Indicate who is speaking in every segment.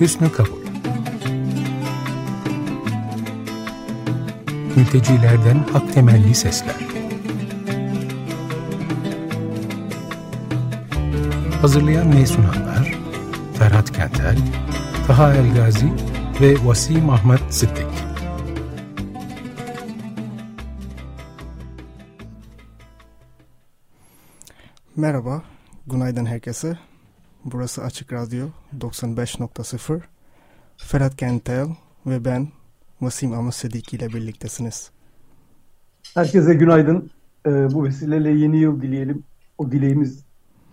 Speaker 1: Hüsnü Kabul. Mültecilerden hak temelli sesler. Hazırlayan ve sunanlar Ferhat Kentel, Taha Elgazi ve Vasim Ahmet Sıddık.
Speaker 2: Merhaba, günaydın herkese. Burası Açık Radyo 95.0. Ferhat Kentel ve ben Vasim Ama Sediki ile birliktesiniz.
Speaker 3: Herkese günaydın. Ee, bu vesileyle yeni yıl dileyelim. O dileğimiz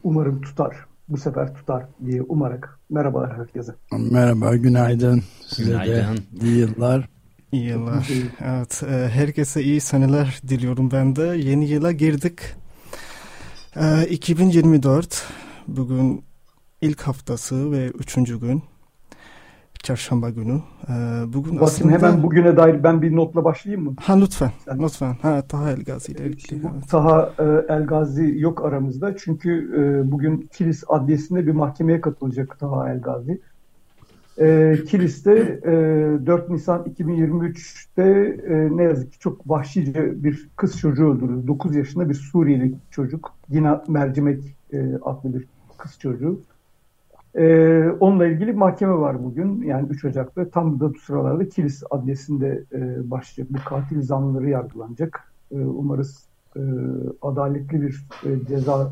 Speaker 3: umarım tutar. Bu sefer tutar diye umarak. Merhabalar herkese.
Speaker 4: Merhaba, günaydın. Size günaydın. de iyi yıllar.
Speaker 2: İyi yıllar. Evet, e, herkese iyi seneler diliyorum ben de. Yeni yıla girdik. 2024 e, bugün ilk haftası ve üçüncü gün. Çarşamba günü. Ee,
Speaker 3: bugün Bakın aslında... hemen bugüne dair ben bir notla başlayayım mı?
Speaker 2: Ha lütfen. Sen... Lütfen. Ha Taha Elgazi ile ilgili. Evet.
Speaker 3: Taha e, Elgazi yok aramızda. Çünkü e, bugün Kilis Adliyesi'nde bir mahkemeye katılacak Taha Elgazi. E, Kilis'te e, 4 Nisan 2023'te e, ne yazık ki çok vahşice bir kız çocuğu öldürüldü. 9 yaşında bir Suriyeli çocuk. Yine Mercimek e, adlı bir kız çocuğu. Ee, onunla ilgili mahkeme var bugün. Yani 3 Ocak'ta tam da bu sıralarda Kilis Adliyesi'nde e, başlayacak. Bu katil zanlıları yargılanacak. E, umarız e, adaletli bir e, ceza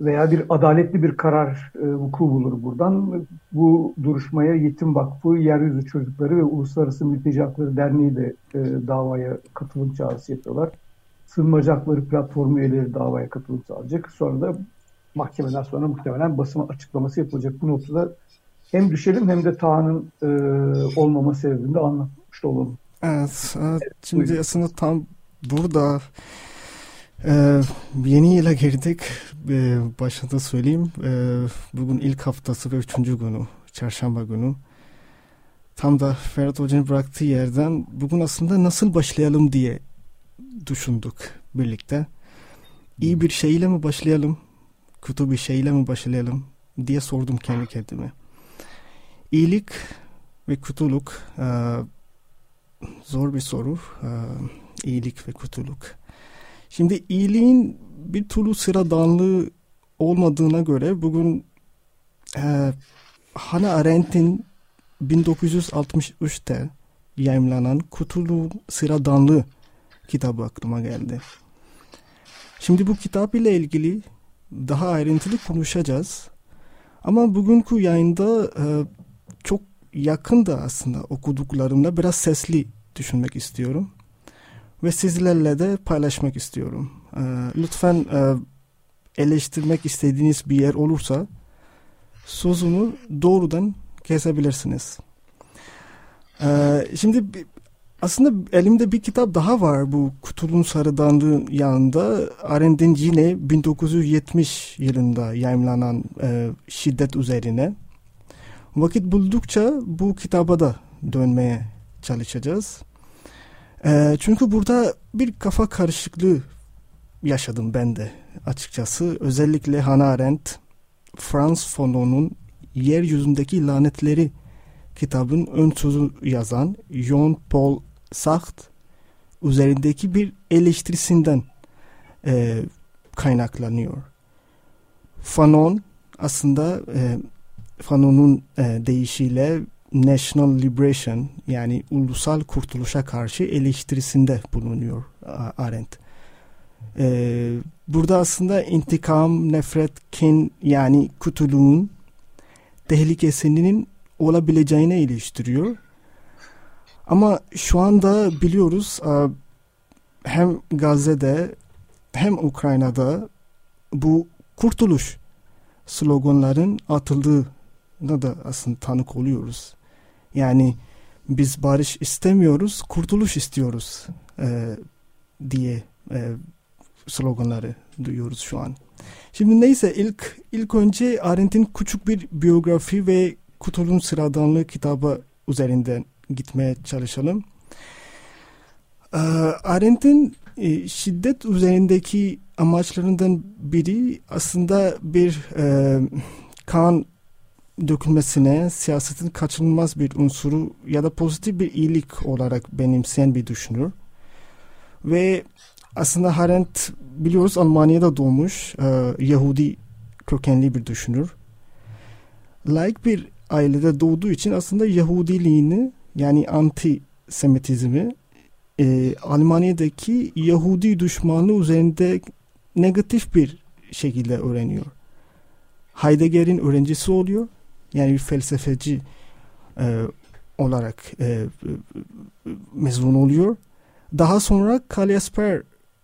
Speaker 3: veya bir adaletli bir karar e, vuku bulur buradan. Bu duruşmaya Yetim Vakfı, Yeryüzü Çocukları ve Uluslararası Mülteci Hakları Derneği de e, davaya katılım çağrısı yapıyorlar. Sığınmacı Platformu üyeleri davaya katılım sağlayacak. Sonra da mahkemeden sonra muhtemelen basın açıklaması yapılacak. Bu noktada hem düşelim hem de Taha'nın e, olmama sebebini de anlatmış olalım.
Speaker 2: Evet, evet şimdi Buyurun. aslında tam burada e, yeni yıla girdik. E, başında söyleyeyim. E, bugün ilk haftası ve üçüncü günü, çarşamba günü. Tam da Ferhat Hoca'nın bıraktığı yerden bugün aslında nasıl başlayalım diye düşündük birlikte. İyi bir şeyle mi başlayalım? Kötü bir şeyle mi başlayalım diye sordum kendi kendime. İyilik ve kötülük e, zor bir soru. E, iyilik ve kötülük. Şimdi iyiliğin bir türlü sıradanlığı olmadığına göre bugün e, Hannah Arendt'in 1963'te yayımlanan Kutulu Sıradanlığı kitabı aklıma geldi. Şimdi bu kitap ile ilgili daha ayrıntılı konuşacağız. Ama bugünkü yayında e, çok yakın da aslında okuduklarımda biraz sesli düşünmek istiyorum. Ve sizlerle de paylaşmak istiyorum. E, lütfen e, eleştirmek istediğiniz bir yer olursa sözümü doğrudan kesebilirsiniz. Şimdi aslında elimde bir kitap daha var bu Kutulun Sarıdanlığı yanında. Arendt'in yine 1970 yılında yayımlanan e, şiddet üzerine. Vakit buldukça bu kitaba da dönmeye çalışacağız. E, çünkü burada bir kafa karışıklığı yaşadım ben de açıkçası. Özellikle Hannah Arendt, Franz Fanon'un Yeryüzündeki Lanetleri kitabın ön sözü yazan Jean Paul Sartre üzerindeki bir eleştirisinden e, kaynaklanıyor. Fanon aslında e, Fanon'un e, deyişiyle National Liberation yani ulusal kurtuluşa karşı eleştirisinde bulunuyor Arendt. Ee, burada aslında intikam, nefret, kin yani kutuluğun tehlikesinin olabileceğine eleştiriyor. Ama şu anda biliyoruz e, hem Gazze'de hem Ukrayna'da bu kurtuluş sloganların atıldığına da aslında tanık oluyoruz. Yani biz barış istemiyoruz, kurtuluş istiyoruz e, diye e, sloganları duyuyoruz şu an. Şimdi neyse ilk ilk önce Arendt'in küçük bir biyografi ve Kutul'un Sıradanlığı kitabı üzerinden gitmeye çalışalım. Ee, Arendt'in e, şiddet üzerindeki amaçlarından biri aslında bir e, kan dökülmesine siyasetin kaçınılmaz bir unsuru ya da pozitif bir iyilik olarak benimseyen bir düşünür. Ve aslında Arendt biliyoruz Almanya'da doğmuş e, Yahudi kökenli bir düşünür. Laik bir ailede doğduğu için aslında Yahudiliğini yani anti Semitizmi e, Almanya'daki Yahudi düşmanlığı üzerinde negatif bir şekilde öğreniyor. Heidegger'in öğrencisi oluyor. Yani bir felsefeci e, olarak e, e, mezun oluyor. Daha sonra Kalyasper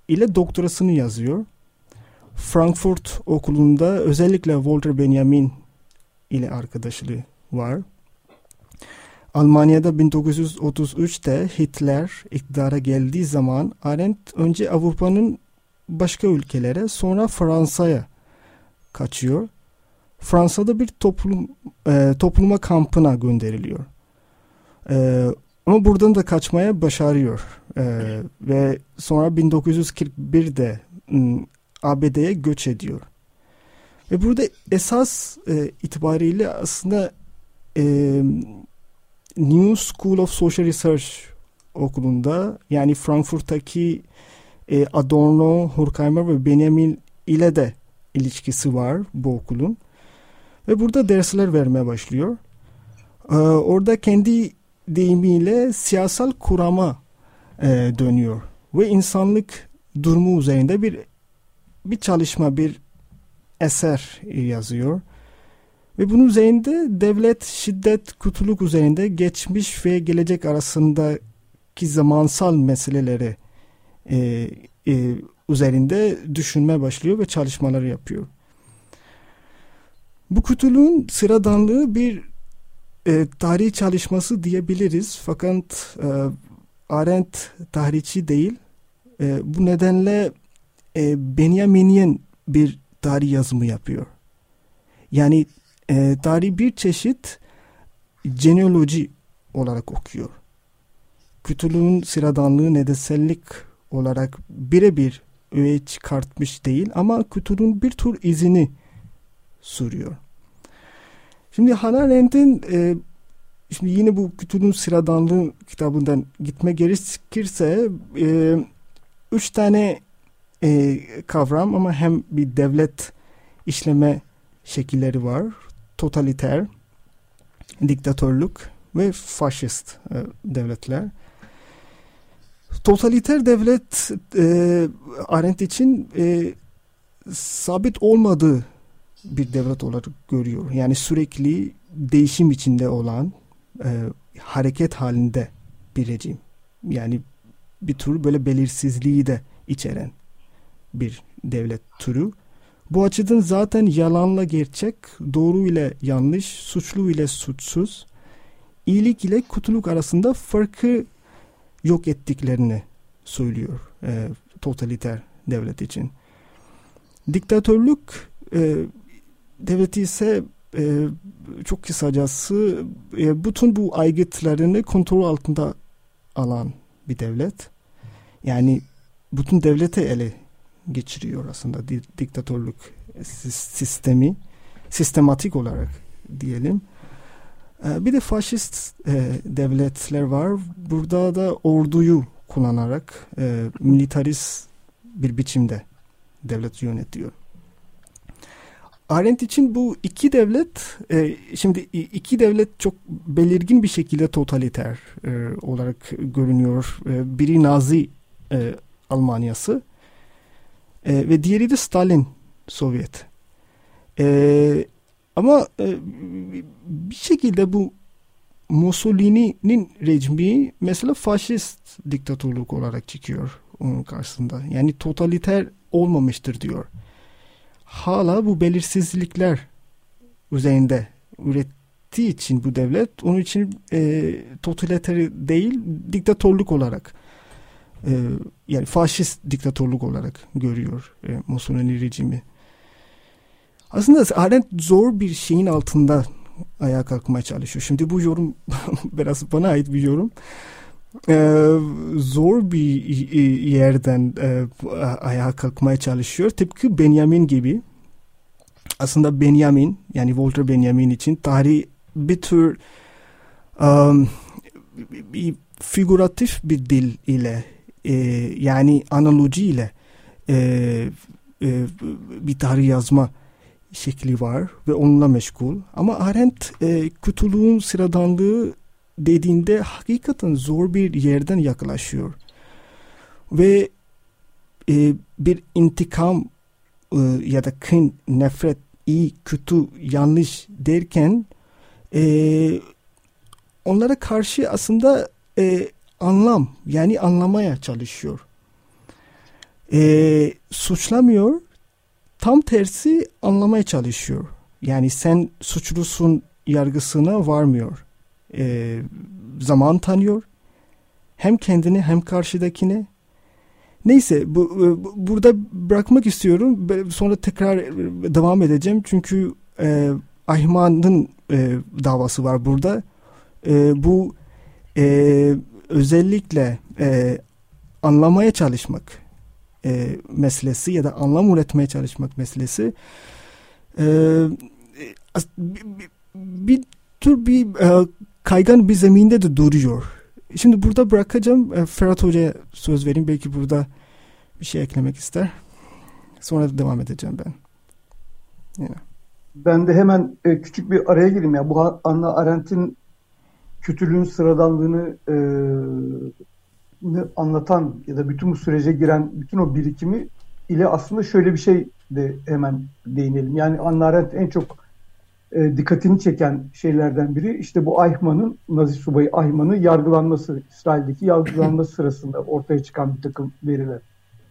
Speaker 2: ile doktorasını yazıyor. Frankfurt okulunda özellikle Walter Benjamin ile arkadaşlığı var. Almanya'da 1933'te Hitler iktidara geldiği zaman Arendt önce Avrupa'nın başka ülkelere sonra Fransa'ya kaçıyor. Fransa'da bir toplum e, topluma kampına gönderiliyor. E, ama buradan da kaçmaya başarıyor. E, ve sonra 1941'de ABD'ye göç ediyor. Ve burada esas e, itibariyle aslında e, New School of Social Research okulunda yani Frankfurt'taki e, Adorno, Horkheimer ve Benjamin ile de ilişkisi var bu okulun. Ve burada dersler vermeye başlıyor. Ee, orada kendi deyimiyle siyasal kurama e, dönüyor. Ve insanlık durumu üzerinde bir bir çalışma, bir eser yazıyor. Ve bunun üzerinde devlet, şiddet, kutuluk üzerinde geçmiş ve gelecek arasındaki zamansal meseleleri e, e, üzerinde düşünme başlıyor ve çalışmaları yapıyor. Bu kutuluğun sıradanlığı bir e, tarih çalışması diyebiliriz. Fakat e, Arendt tarihçi değil. E, bu nedenle e, Benjaminyen bir tarih yazımı yapıyor. Yani e, tarih bir çeşit genealoji olarak okuyor. Kutuluğun sıradanlığı nedensellik olarak birebir öğe çıkartmış değil ama kutuluğun bir tür izini sürüyor. Şimdi Hannah Arendt'in e, şimdi yine bu kutuluğun sıradanlığı kitabından gitme gerekirse e, üç tane e, kavram ama hem bir devlet işleme şekilleri var totaliter, diktatörlük ve faşist e, devletler. Totaliter devlet e, Arendt için e, sabit olmadığı bir devlet olarak görüyor. Yani sürekli değişim içinde olan e, hareket halinde bir rejim. Yani bir tür böyle belirsizliği de içeren bir devlet türü. Bu açıdan zaten yalanla gerçek, doğru ile yanlış, suçlu ile suçsuz, iyilik ile kutuluk arasında farkı yok ettiklerini söylüyor e, totaliter devlet için. Diktatörlük e, devleti ise e, çok kısacası e, bütün bu aygıtlarını kontrol altında alan bir devlet. Yani bütün devlete ele geçiriyor aslında diktatörlük sistemi sistematik olarak diyelim. Ee, bir de faşist e, devletler var. Burada da orduyu kullanarak e, militarist bir biçimde devlet yönetiyor. Arendt için bu iki devlet, e, şimdi iki devlet çok belirgin bir şekilde totaliter olarak görünüyor. biri Nazi Almanyası, e, ve diğeri de Stalin Sovyet. E, ama e, bir şekilde bu Mussolini'nin rejimi mesela faşist diktatörlük olarak çıkıyor onun karşısında. Yani totaliter olmamıştır diyor. Hala bu belirsizlikler üzerinde ürettiği için bu devlet onun için e, totaliter değil diktatörlük olarak e, yani faşist diktatörlük olarak görüyor e, Mussolini rejimi. Aslında Arendt zor bir şeyin altında ayağa kalkmaya çalışıyor. Şimdi bu yorum biraz bana ait bir yorum. Ee, zor bir yerden e, ayağa kalkmaya çalışıyor. Tıpkı Benjamin gibi. aslında Benjamin yani Walter Benjamin için tarih bir tür um, bir figüratif bir dil ile e, yani analoji ile e, e, bir tarih yazma şekli var ve onunla meşgul. Ama Arendt e, kötülüğün sıradanlığı dediğinde hakikaten zor bir yerden yaklaşıyor. Ve e, bir intikam e, ya da kin, nefret, iyi, kötü, yanlış derken e, onlara karşı aslında e, anlam yani anlamaya çalışıyor. E, suçlamıyor tam tersi anlamaya çalışıyor. Yani sen suçlusun yargısına varmıyor. E, zaman tanıyor. Hem kendini hem karşıdakine. Neyse bu, bu burada bırakmak istiyorum. Sonra tekrar devam edeceğim. Çünkü e, Ayman'ın e, davası var burada. E, bu e, özellikle e, anlamaya çalışmak e, meselesi ya da anlam üretmeye çalışmak meselesi e, bir, bir, tür bir e, kaygan bir zeminde de duruyor. Şimdi burada bırakacağım. E, Ferhat Hoca'ya söz vereyim. Belki burada bir şey eklemek ister. Sonra da devam edeceğim ben.
Speaker 3: Yine. Ben de hemen e, küçük bir araya gireyim ya. Bu Anna Arendt'in kötülüğün sıradanlığını e, anlatan ya da bütün bu sürece giren bütün o birikimi ile aslında şöyle bir şey de hemen değinelim. Yani Anna Arendt en çok e, dikkatini çeken şeylerden biri işte bu Eichmann'ın, Nazi subayı Eichmann'ın yargılanması, İsrail'deki yargılanması sırasında ortaya çıkan bir takım veriler.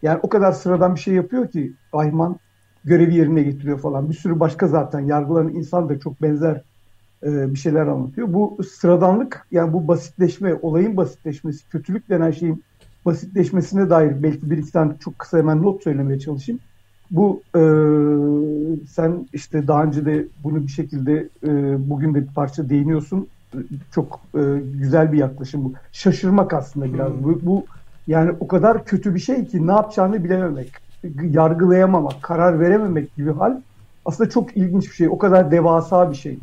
Speaker 3: Yani o kadar sıradan bir şey yapıyor ki Eichmann görevi yerine getiriyor falan. Bir sürü başka zaten yargılanan insan da çok benzer e, bir şeyler anlatıyor. Bu sıradanlık yani bu basitleşme, olayın basitleşmesi, kötülük denen şeyin basitleşmesine dair belki bir iki tane çok kısa hemen not söylemeye çalışayım. Bu e, sen işte daha önce de bunu bir şekilde e, bugün de bir parça değiniyorsun. Çok e, güzel bir yaklaşım bu. Şaşırmak aslında biraz. Hmm. Bu, bu yani o kadar kötü bir şey ki ne yapacağını bilememek, yargılayamamak, karar verememek gibi hal aslında çok ilginç bir şey. O kadar devasa bir şey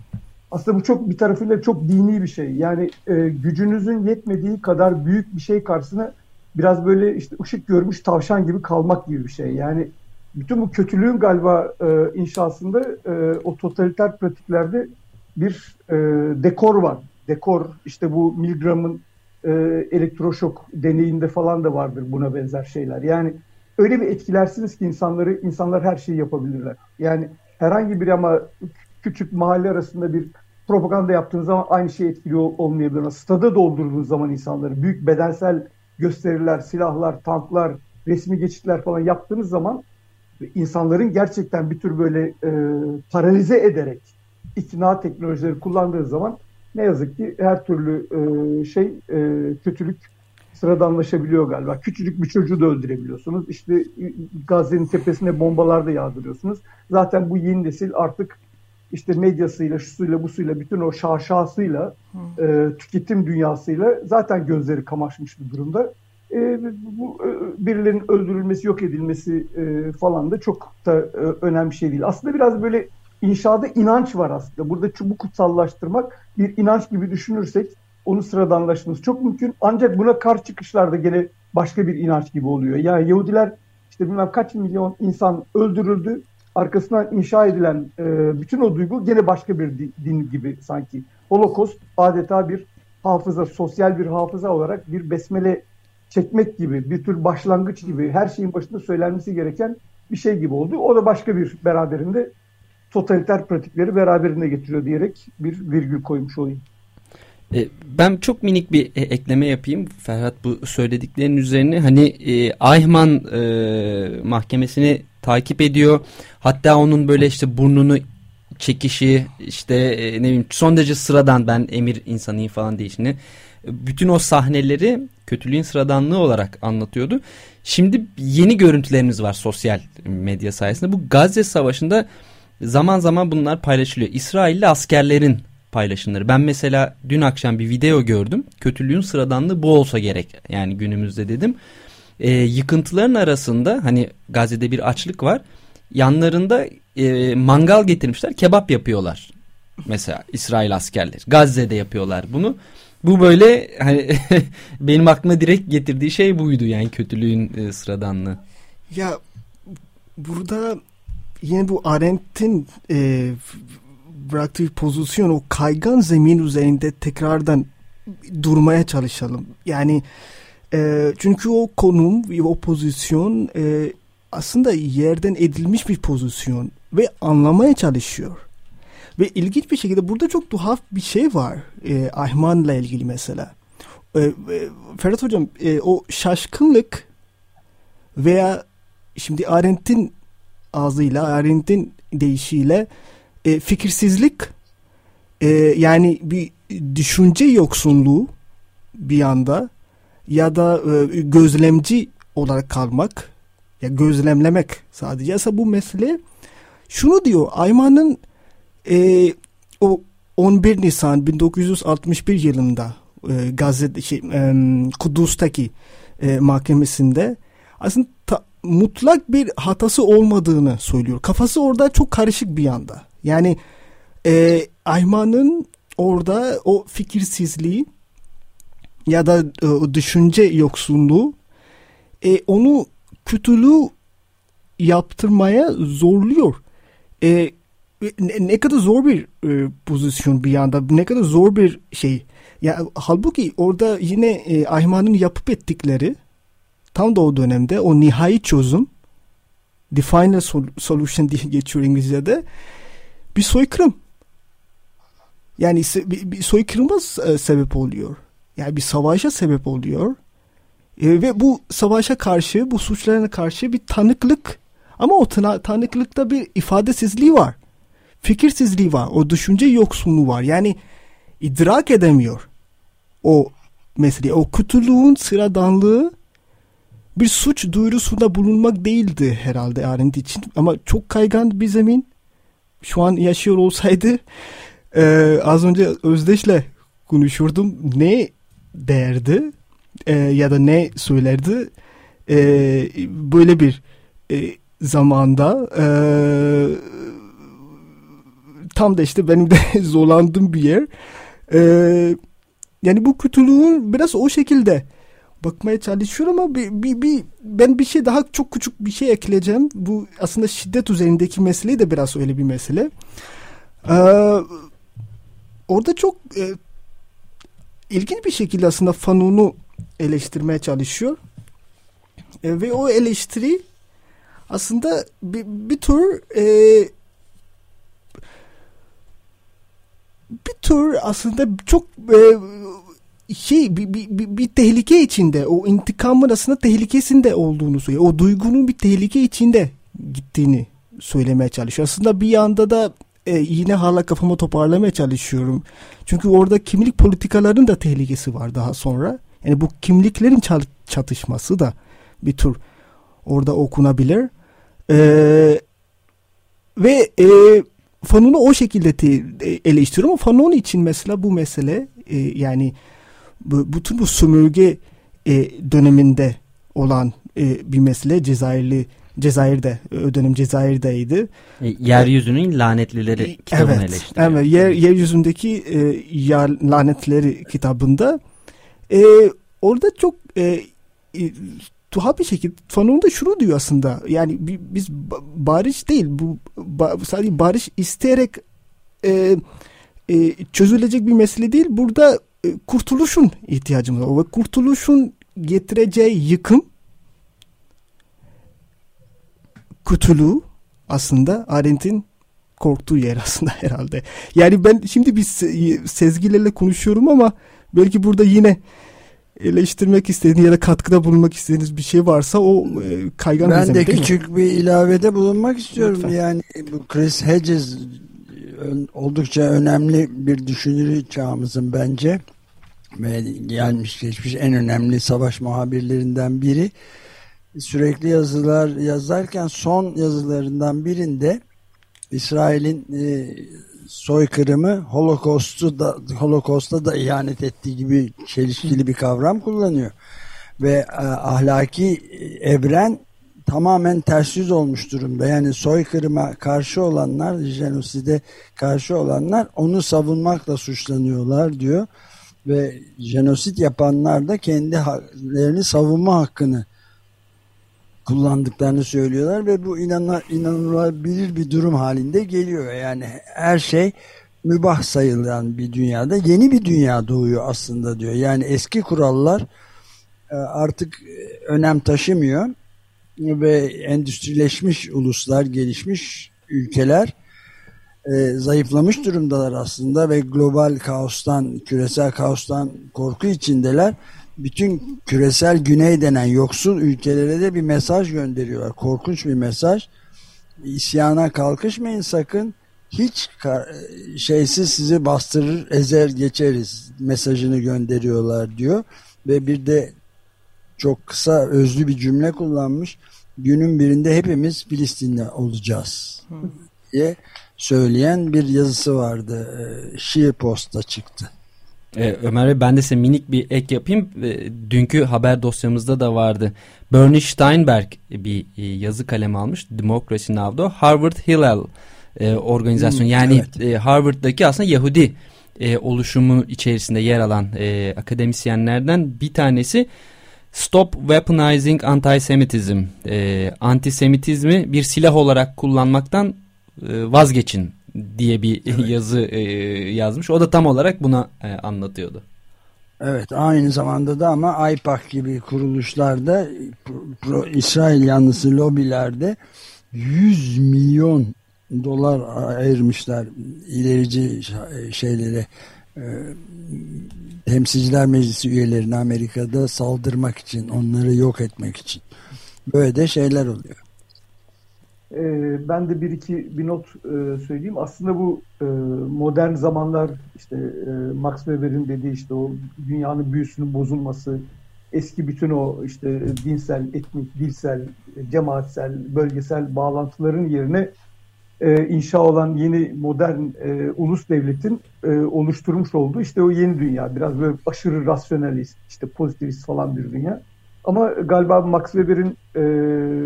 Speaker 3: aslında bu çok bir tarafıyla çok dini bir şey. Yani e, gücünüzün yetmediği kadar büyük bir şey karşısına biraz böyle işte ışık görmüş tavşan gibi kalmak gibi bir şey. Yani bütün bu kötülüğün galiba e, inşasında e, o totaliter pratiklerde bir e, dekor var. Dekor işte bu Milgram'ın e, elektroşok deneyinde falan da vardır buna benzer şeyler. Yani öyle bir etkilersiniz ki insanları insanlar her şeyi yapabilirler. Yani herhangi bir ama küçük mahalle arasında bir propaganda yaptığınız zaman aynı şey etkili olmayabilir. Stada doldurduğunuz zaman insanları büyük bedensel gösteriler, silahlar, tanklar, resmi geçitler falan yaptığınız zaman insanların gerçekten bir tür böyle e, paralize ederek ikna teknolojileri kullandığı zaman ne yazık ki her türlü e, şey e, kötülük sıradanlaşabiliyor galiba. Küçücük bir çocuğu da öldürebiliyorsunuz. İşte Gazze'nin tepesine bombalar da yağdırıyorsunuz. Zaten bu yeni nesil artık işte medyasıyla, şusuyla, busuyla, bütün o şaşasıyla, e, tüketim dünyasıyla zaten gözleri kamaşmış bir durumda. E, bu e, birilerinin öldürülmesi, yok edilmesi e, falan da çok da e, önemli bir şey değil. Aslında biraz böyle inşada inanç var aslında. Burada bu kutsallaştırmak bir inanç gibi düşünürsek onu sıradanlaştırması çok mümkün. Ancak buna karşı çıkışlarda gene başka bir inanç gibi oluyor. Yani Yahudiler işte bilmem kaç milyon insan öldürüldü arkasından inşa edilen e, bütün o duygu gene başka bir din gibi sanki. Holokost adeta bir hafıza, sosyal bir hafıza olarak bir besmele çekmek gibi, bir tür başlangıç gibi her şeyin başında söylenmesi gereken bir şey gibi oldu. O da başka bir beraberinde totaliter pratikleri beraberinde getiriyor diyerek bir virgül koymuş olayım.
Speaker 5: E, ben çok minik bir e, ekleme yapayım Ferhat bu söylediklerin üzerine hani e, Ayman e, mahkemesini takip ediyor hatta onun böyle işte burnunu çekişi işte e, ne bileyim son derece sıradan ben emir insanıyım falan değişini bütün o sahneleri kötülüğün sıradanlığı olarak anlatıyordu. Şimdi yeni görüntülerimiz var sosyal medya sayesinde. Bu Gazze Savaşı'nda zaman zaman bunlar paylaşılıyor. İsrailli askerlerin paylaşımları. Ben mesela dün akşam bir video gördüm. Kötülüğün sıradanlığı bu olsa gerek. Yani günümüzde dedim. E, yıkıntıların arasında hani Gazze'de bir açlık var. yanlarında e, mangal getirmişler kebap yapıyorlar. Mesela İsrail askerleri Gazze'de yapıyorlar bunu. Bu böyle hani benim aklıma direkt getirdiği şey buydu yani kötülüğün e, sıradanlığı.
Speaker 2: Ya burada yine bu Arendt'in e, bıraktığı pozisyon o kaygan zemin üzerinde tekrardan durmaya çalışalım. Yani e, çünkü o konum ve o pozisyon e, aslında yerden edilmiş bir pozisyon ve anlamaya çalışıyor. Ve ilginç bir şekilde burada çok tuhaf bir şey var e, Ahman'la ilgili mesela. E, e, Ferhat Hocam e, o şaşkınlık veya şimdi Arendt'in ağzıyla Arendt'in deyişiyle e, fikirsizlik e, yani bir düşünce yoksunluğu bir yanda ya da e, gözlemci olarak kalmak ya gözlemlemek sadece ise bu mesele şunu diyor Ayman'ın e, o 11 Nisan 1961 yılında e, gazete şey, e, Kudüs'teki e, mahkemesinde aslında ta, mutlak bir hatası olmadığını söylüyor. Kafası orada çok karışık bir yanda. Yani e, Ayman'ın orada o fikirsizliği ya da e, düşünce yoksunluğu e, onu kötülüğü yaptırmaya zorluyor. E, ne, ne kadar zor bir e, pozisyon bir yanda ne kadar zor bir şey. Ya halbuki orada yine e, Ayman'ın yapıp ettikleri tam da o dönemde o nihai çözüm the final solution diye geçiyor İngilizce'de bir soykırım. Yani bir, bir soykırıma e, sebep oluyor. Yani bir savaşa sebep oluyor. E, ve bu savaşa karşı, bu suçlarına karşı bir tanıklık ama o tanıklıkta bir ifadesizliği var. Fikirsizliği var. O düşünce yoksunluğu var. Yani idrak edemiyor o meseleyi. O kötülüğün sıradanlığı bir suç duyurusunda bulunmak değildi herhalde Arendt için. Ama çok kaygan bir zemin. Şu an yaşıyor olsaydı e, az önce Özdeş'le konuşurdum. Ne derdi e, ya da ne söylerdi e, böyle bir e, zamanda e, tam da işte benim de zorlandığım bir yer. E, yani bu kötülüğün biraz o şekilde bakmaya çalışıyorum ama bir, bir, bir, ben bir şey daha çok küçük bir şey ekleyeceğim. Bu aslında şiddet üzerindeki meseleyi de biraz öyle bir mesele. Ee, orada çok e, ilginç bir şekilde aslında Fanun'u eleştirmeye çalışıyor. E, ve o eleştiri aslında bir, bir tür e, bir tür aslında çok e, şey bir, bir, bir, bir tehlike içinde o intikamın aslında tehlikesinde olduğunu söylüyor. O duygunun bir tehlike içinde gittiğini söylemeye çalışıyor. Aslında bir yanda da e, yine hala kafamı toparlamaya çalışıyorum. Çünkü orada kimlik politikalarının da tehlikesi var daha sonra. Yani bu kimliklerin çatışması da bir tür orada okunabilir. Ee, ve e, Fanon'u o şekilde te, eleştiriyorum ama Fanon için mesela bu mesele e, yani bu, bütün bu sömürge e, döneminde olan e, bir mesele Cezayirli Cezayir'de dönem Cezayir'deydi.
Speaker 5: E, yeryüzünün lanetlileri e, kitabını
Speaker 2: evet, eleştiriyor. Evet, yer, yeryüzündeki e, yer, lanetleri kitabında e, orada çok e, e, tuhaf bir şekilde Fanon da şunu diyor aslında yani biz barış değil bu sadece barış isteyerek e, e, çözülecek bir mesele değil burada e, kurtuluşun ihtiyacımız var ve kurtuluşun getireceği yıkım kötülüğü aslında Arendt'in korktuğu yer aslında herhalde. Yani ben şimdi bir sezgilerle konuşuyorum ama belki burada yine eleştirmek istediğiniz ya da katkıda bulunmak istediğiniz bir şey varsa o e, kaygan
Speaker 4: Ben de küçük mi? bir ilavede bulunmak istiyorum. Lütfen. Yani bu Chris Hedges oldukça önemli bir düşünür çağımızın bence ve gelmiş geçmiş en önemli savaş muhabirlerinden biri sürekli yazılar yazarken son yazılarından birinde İsrail'in e, soykırımı Holocaust'u da Holocaust'a da ihanet ettiği gibi çelişkili bir kavram kullanıyor ve e, ahlaki evren tamamen ters yüz olmuş durumda. Yani soykırıma karşı olanlar, jenoside karşı olanlar onu savunmakla suçlanıyorlar diyor. Ve jenosit yapanlar da kendilerini savunma hakkını kullandıklarını söylüyorlar ve bu inanılabilir bir durum halinde geliyor. Yani her şey mübah sayılan bir dünyada yeni bir dünya doğuyor aslında diyor. Yani eski kurallar e, artık e, önem taşımıyor ve endüstrileşmiş uluslar, gelişmiş ülkeler e, zayıflamış durumdalar aslında ve global kaostan, küresel kaostan korku içindeler. Bütün küresel güney denen yoksul ülkelere de bir mesaj gönderiyorlar. Korkunç bir mesaj. İsyana kalkışmayın sakın. Hiç şeysiz sizi bastırır ezer geçeriz mesajını gönderiyorlar diyor. Ve bir de çok kısa özlü bir cümle kullanmış. Günün birinde hepimiz Filistin'de olacağız diye söyleyen bir yazısı vardı. Ee, şiir posta çıktı
Speaker 5: ee, Ömer Bey ben de size minik bir ek yapayım. Ee, dünkü haber dosyamızda da vardı. Bernie Steinberg bir e, yazı kalemi almış. Democracy Now'da. Harvard Hillel e, organizasyon. Hmm, yani evet. e, Harvard'daki aslında Yahudi e, oluşumu içerisinde yer alan e, akademisyenlerden bir tanesi Stop Weaponizing Antisemitism. E, antisemitizmi bir silah olarak kullanmaktan e, vazgeçin diye bir evet. yazı e, yazmış. O da tam olarak buna e, anlatıyordu.
Speaker 4: Evet aynı zamanda da ama AIPAC gibi kuruluşlarda pro, pro, İsrail yanlısı lobilerde 100 milyon dolar ayırmışlar ilerici şeylere e, temsilciler meclisi üyelerine Amerika'da saldırmak için onları yok etmek için böyle de şeyler oluyor.
Speaker 3: E, ben de bir iki bir not e, söyleyeyim. Aslında bu e, modern zamanlar işte e, Max Weber'in dediği işte o dünyanın büyüsünün bozulması, eski bütün o işte dinsel, etnik, dilsel, cemaatsel, bölgesel bağlantıların yerine e, inşa olan yeni modern e, ulus devletin e, oluşturmuş olduğu işte o yeni dünya. Biraz böyle aşırı rasyonalist, işte pozitivist falan bir dünya. Ama galiba Max Weber'in e,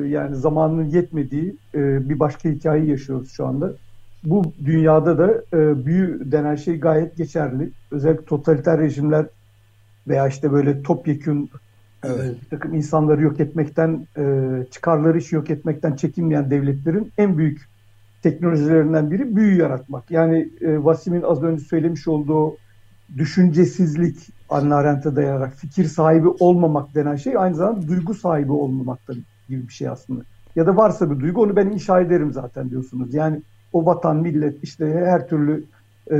Speaker 3: yani zamanının yetmediği e, bir başka hikayeyi yaşıyoruz şu anda. Bu dünyada da e, büyü denen şey gayet geçerli. Özellikle totaliter rejimler veya işte böyle topyekun evet. bir takım insanları yok etmekten, e, çıkarları işi yok etmekten çekinmeyen devletlerin en büyük teknolojilerinden biri büyü yaratmak. Yani e, Vasim'in az önce söylemiş olduğu düşüncesizlik Anna Arendt'e dayanarak fikir sahibi olmamak denen şey aynı zamanda duygu sahibi olmamaktan gibi bir şey aslında. Ya da varsa bir duygu onu ben inşa ederim zaten diyorsunuz. Yani o vatan, millet işte her türlü e,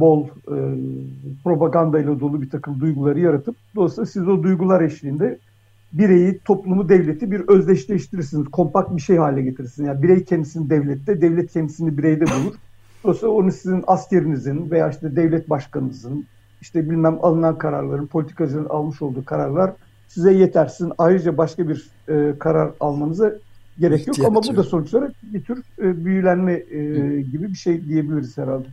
Speaker 3: bol e, propagandayla dolu bir takım duyguları yaratıp dolayısıyla siz o duygular eşliğinde bireyi, toplumu, devleti bir özdeşleştirirsiniz. Kompakt bir şey hale getirirsiniz. Yani birey kendisini devlette, devlet kendisini bireyde bulur. Dolayısıyla onu sizin askerinizin veya işte devlet başkanınızın, işte bilmem alınan kararların, politikacının almış olduğu kararlar size yetersin. Ayrıca başka bir e, karar almanıza gerek yok. Ama bu da sonuç olarak bir tür e, büyülenme e, gibi bir şey diyebiliriz herhalde.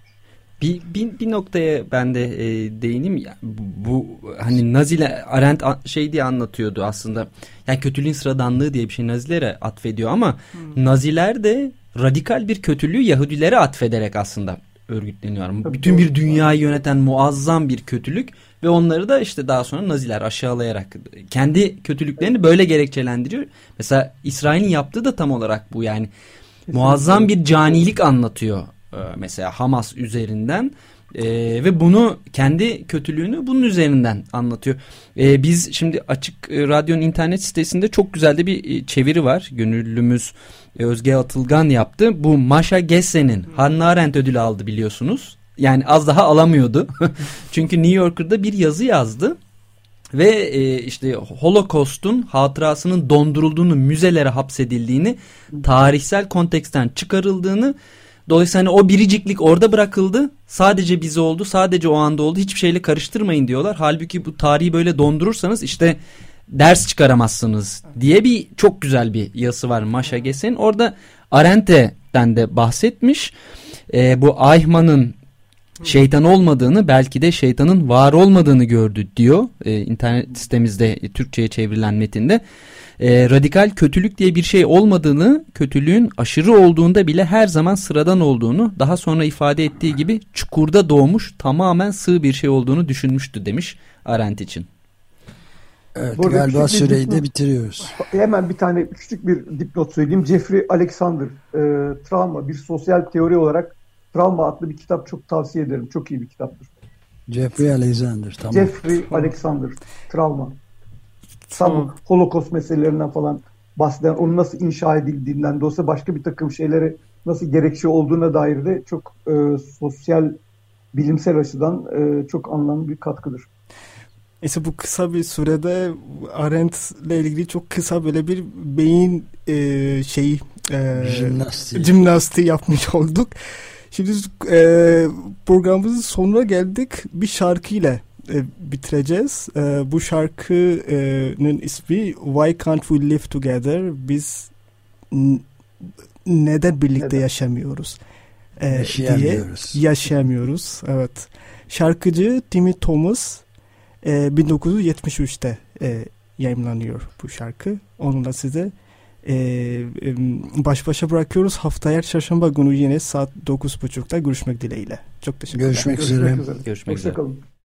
Speaker 5: Bir, bir, bir noktaya ben de e, değineyim. Ya, bu, bu hani Naziler Arendt şey diye anlatıyordu aslında. Yani kötülüğün sıradanlığı diye bir şey Nazilere atfediyor ama hmm. Naziler de radikal bir kötülüğü Yahudilere atfederek aslında örgütleniyor. Tabii Bütün bir dünyayı yöneten muazzam bir kötülük ve onları da işte daha sonra Naziler aşağılayarak kendi kötülüklerini böyle gerekçelendiriyor. Mesela İsrail'in yaptığı da tam olarak bu yani. Kesinlikle. Muazzam bir canilik anlatıyor e, mesela Hamas üzerinden e, ve bunu kendi kötülüğünü bunun üzerinden anlatıyor. E, biz şimdi Açık e, Radyo'nun internet sitesinde çok güzel de bir e, çeviri var. Gönüllümüz e, Özge Atılgan yaptı. Bu Maşa Gesse'nin Hannah Arendt ödülü aldı biliyorsunuz. Yani az daha alamıyordu. Çünkü New Yorker'da bir yazı yazdı. Ve e, işte Holocaust'un hatırasının dondurulduğunu, müzelere hapsedildiğini, tarihsel konteksten çıkarıldığını Dolayısıyla hani o biriciklik orada bırakıldı. Sadece bize oldu. Sadece o anda oldu. Hiçbir şeyle karıştırmayın diyorlar. Halbuki bu tarihi böyle dondurursanız işte ders çıkaramazsınız diye bir çok güzel bir yazısı var Maşa Ges'in. Orada Arendt'ten de bahsetmiş. Ee, bu Eichmann'ın şeytan olmadığını belki de şeytanın var olmadığını gördü diyor. Ee, internet sitemizde e, Türkçe'ye çevrilen metinde. E, radikal kötülük diye bir şey olmadığını, kötülüğün aşırı olduğunda bile her zaman sıradan olduğunu, daha sonra ifade ettiği gibi çukurda doğmuş tamamen sığ bir şey olduğunu düşünmüştü demiş Arendt için.
Speaker 4: Evet Burada galiba süreyi de bitiriyoruz.
Speaker 3: Hemen bir tane küçük bir dipnot söyleyeyim. Jeffrey Alexander, e, Travma, bir sosyal teori olarak Travma adlı bir kitap çok tavsiye ederim. Çok iyi bir kitaptır.
Speaker 4: Jeffrey Alexander, tamam.
Speaker 3: Jeffrey Alexander, Travma. Tam Holocaust meselelerinden falan bahseden, onun nasıl inşa edildiğinden de olsa başka bir takım şeylere nasıl gerekçe olduğuna dair de çok e, sosyal, bilimsel açıdan e, çok anlamlı bir katkıdır.
Speaker 2: İşte bu kısa bir sürede Arendt ile ilgili çok kısa böyle bir beyin e, şeyi
Speaker 4: e, jimnastiği.
Speaker 2: jimnastiği yapmış olduk. Şimdi e, programımızın sonuna geldik. Bir şarkıyla e, bitireceğiz. E, bu şarkının ismi Why Can't We Live Together? Biz neden birlikte neden? yaşamıyoruz?
Speaker 4: E, yaşayamıyoruz.
Speaker 2: Diye yaşayamıyoruz. Evet. Şarkıcı Timmy Thomas e, 1973'te e, yayınlanıyor bu şarkı. Onunla size e, e, baş başa bırakıyoruz. Haftaya çarşamba günü yine saat 9.30'da görüşmek dileğiyle. Çok teşekkürler.
Speaker 4: Görüşmek üzere. Görüşmek
Speaker 5: üzere. Görüşmek üzere.